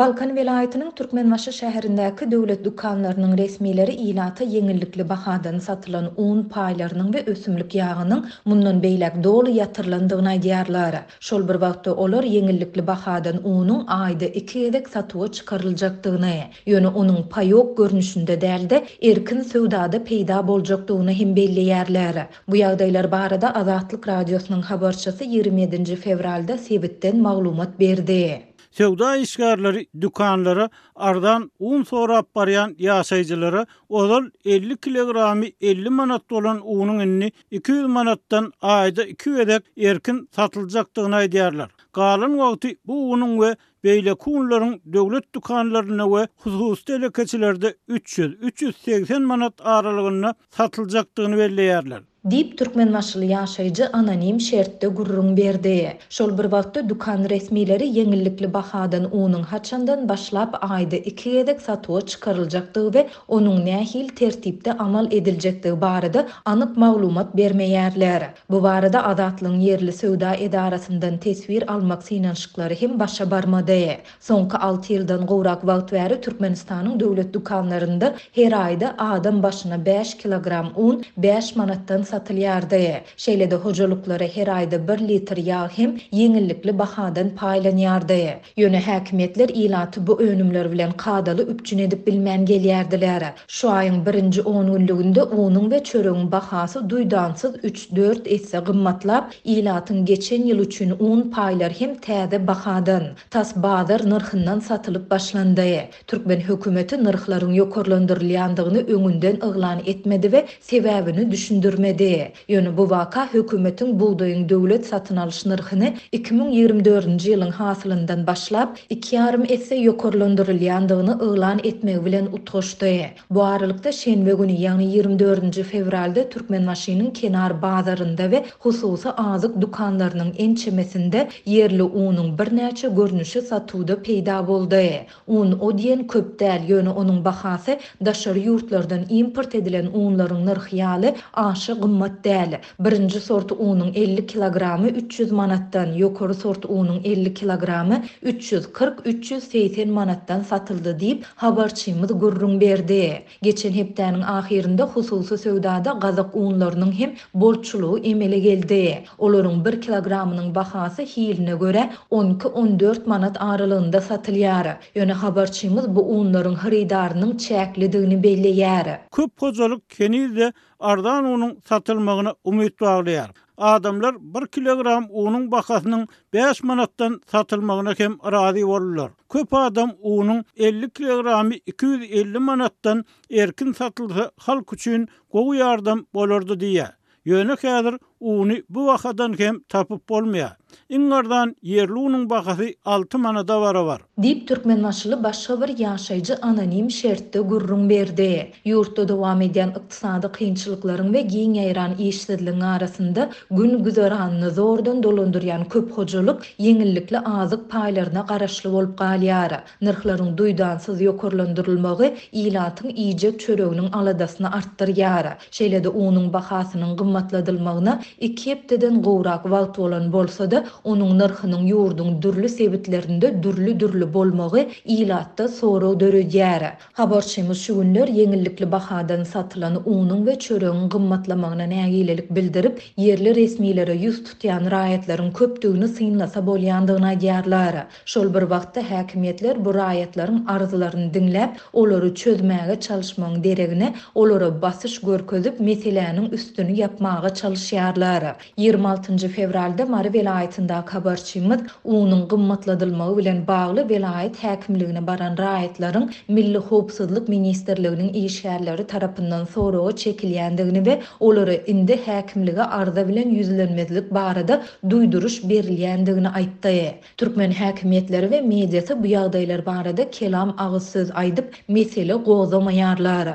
Balkan welaýatynyň Türkmenbaşy şäherindäki döwlet dükanlarynyň resmileri ilata ýeňillikli bahadan satylan un paýlarynyň we ösümlik ýagynyň mundan beýläk doly ýatyrylandygyny aýdýarlar. Şol bir wagtda, olar ýeňillikli bahadan unuň aýda iki gezek satuwa çykaryljakdygyny, ýöne onuň paýok görnüşinde däl-de, erkin söwdada peýda boljakdygyny hem belleýärler. Bu ýagdaýlar barada Azatlyk Radiosynyň habarçysy ýigrimi ýedinji fewralda sebitden maglumat berdi. Söwda işgärleri dükanlara arzan un sorap barýan ýaşaýjylara ozal elli kilogramy elli manat bolan unuň indi iki ýüz manatdan aýda iki gezek erkin satyljakdygyny aýdýarlar. Galan wagty bu unuň we beýleki unlaryň döwlet dükanlarynda we hususy telekeçilerde üç ýüz, üç ýüz segsen manat aralygynda satyljakdygyny belleýärler. Diýip, türkmenbaşyly ýaşaýjy anonim şertde gürrüň berdi. Şol bir wagtda, dükan resmileri ýeňillikli bahadan unuň haçandan başlap aýda iki gezek satuwa çykaryljakdygy we onuň nähili tertipde amal ediljekdigi barada anyk maglumat bermeýärler. Bu barada Azatlygyň ýerli söwda edarasyndan teswir almak synanyşyklary hem başa barmady. Soňky alty ýyldan gowrak wagt bäri Türkmenistanyň döwlet dükanlarynda her aýda adam başyna bäş kilogram un bäş manatdan satylýardy. Şeýle-de hojalyklara her aýda bir litr ýag hem ýeňillikli bahadan paýlanýardy. Ýöne häkimiýetler ilaty bu önümler bilen kadaly üpjün edip bilmän gelýärdiler. Şu aýyň birinji on günlüginde unuň we çöregiň bahasy duýdansyz üç-dört esse gymmatlap, ilatyň geçen ýyl üçin un paýlary hem täze bahadan, tas bazar nyrhyndan satylyp başlandy. Türkmen hökümeti nyrhlaryň ýokarlandyrylýandygyny öňünden yglan etmedi we sebäbini düşündirmedi. Ýöne bu waka hökümetiň bugdaýyň döwlet satyn alyş nyrhyny iki müň ýigrimi dördünji ýylyň hasylyndan başlap iki ýarym esse ýokarlandyrylýandygyny yglan etmegi bilen utgaşdy. Bu aralykda, şenbe güni, ýagny ýigrimi dördünji fewralda Türkmenbaşynyň kenar bazarynda we hususy azyk dükanlarynyň ençemesinde ýerli unuň birnäçe görnüşi satuwda peýda boldy. Un o diýen köp däl, ýöne onuň bahasy daşary ýurtlardan import edilen unlaryň nyrhy ýaly aşa gymmat däl. Birinji sort unuň elli kilogramy üç ýüz manatdan, ýokary sort unuň elli kilogramy üç ýüz kyrk, üç ýüz segsen manatdan satyldy diýip, habarçymyz gürrüň berdi. Geçen hepdäniň ahyrynda hususy söwdada gazak unlarynyň hem bolçulygy emele geldi. Olaryň bir kilogramynyň bahasy hiline görä on iki, on dört manat aralygynda satylýar. Ýöne habarçymyz bu unlaryň hyrydarynyň çäklidigini belleýär. Köp hojalyk henizde arzan unuň satylmagyna umyt baglaýar. Adamlar bir kilogram unuň bahasynyň bäş manatdan satylmagyna hem razy boldular. Köp adam unuň elli kilogramy iki ýüz elli manatdan erkin satylsa halk üçin gowy ýardam bolardy diýýär. Ýöne häzir Uny bu bahadan hem tapyp bolmaýar. Iň arzan ýerli unuň bahasy alty manada barabar. Diýip, türkmenbaşyly başga bir ýaşaýjy anonim şertde gürrüň berdi. Ýurtda dowam edýän ykdysady kynçylyklaryň we giň ýaýran işsizligiň arasynda gün-güzeranyny zordan dolandyrýan köp hojalyk ýeňillikli azyk paýlaryna garaşly bolup galýar. Nyrhlaryň duýdansyz ýokarlandyrylmagy ilatyň iýjek çöreginiň aladasyny artdyrýar. Şeýle-de unuň bahasynyň gymmatladylmagyna iki hepdeden gowrak wagt bolan bolsa-da, onuň nyrhynyň ýurduň dürli sebitlerinde dürli-dürli bolmagy ilatda sorag döredýär. Habarçymyz şu günler ýeňillikli bahadan satylan unuň we çöregiň gymmatlamagyna nägilelik bildirip, ýerli resmilere ýüz tutýan raýatlaryň köpdügini synlasa bolýandygyny aýdýarlar. Şol bir wagtda häkimiýetler bu raýatlaryň arzlaryny diňläp, olary çözmäge çalyşmagyň deregine, olara basyş görkezip, meseläniň üstüni ýapmaga çalyşýarlar. Ýigrimi altynjy fewralda Mary welaýatyndaky habarçymyz unuň gymmatladylmagy bilen bagly welaýat häkimligine baran raýatlaryň Milli howpsuzlyk ministrliginiň işgärleri tarapyndan soraga çekilýändigini we olara indi häkimlige arza bilen ýüzlenmezlik barada duýduryş berilýändigini aýtdy. Türkmen häkimiýetleri we mediasy bu ýagdaýlar barada kelam agyz söz aýdyp, mesele gozamaýarlar.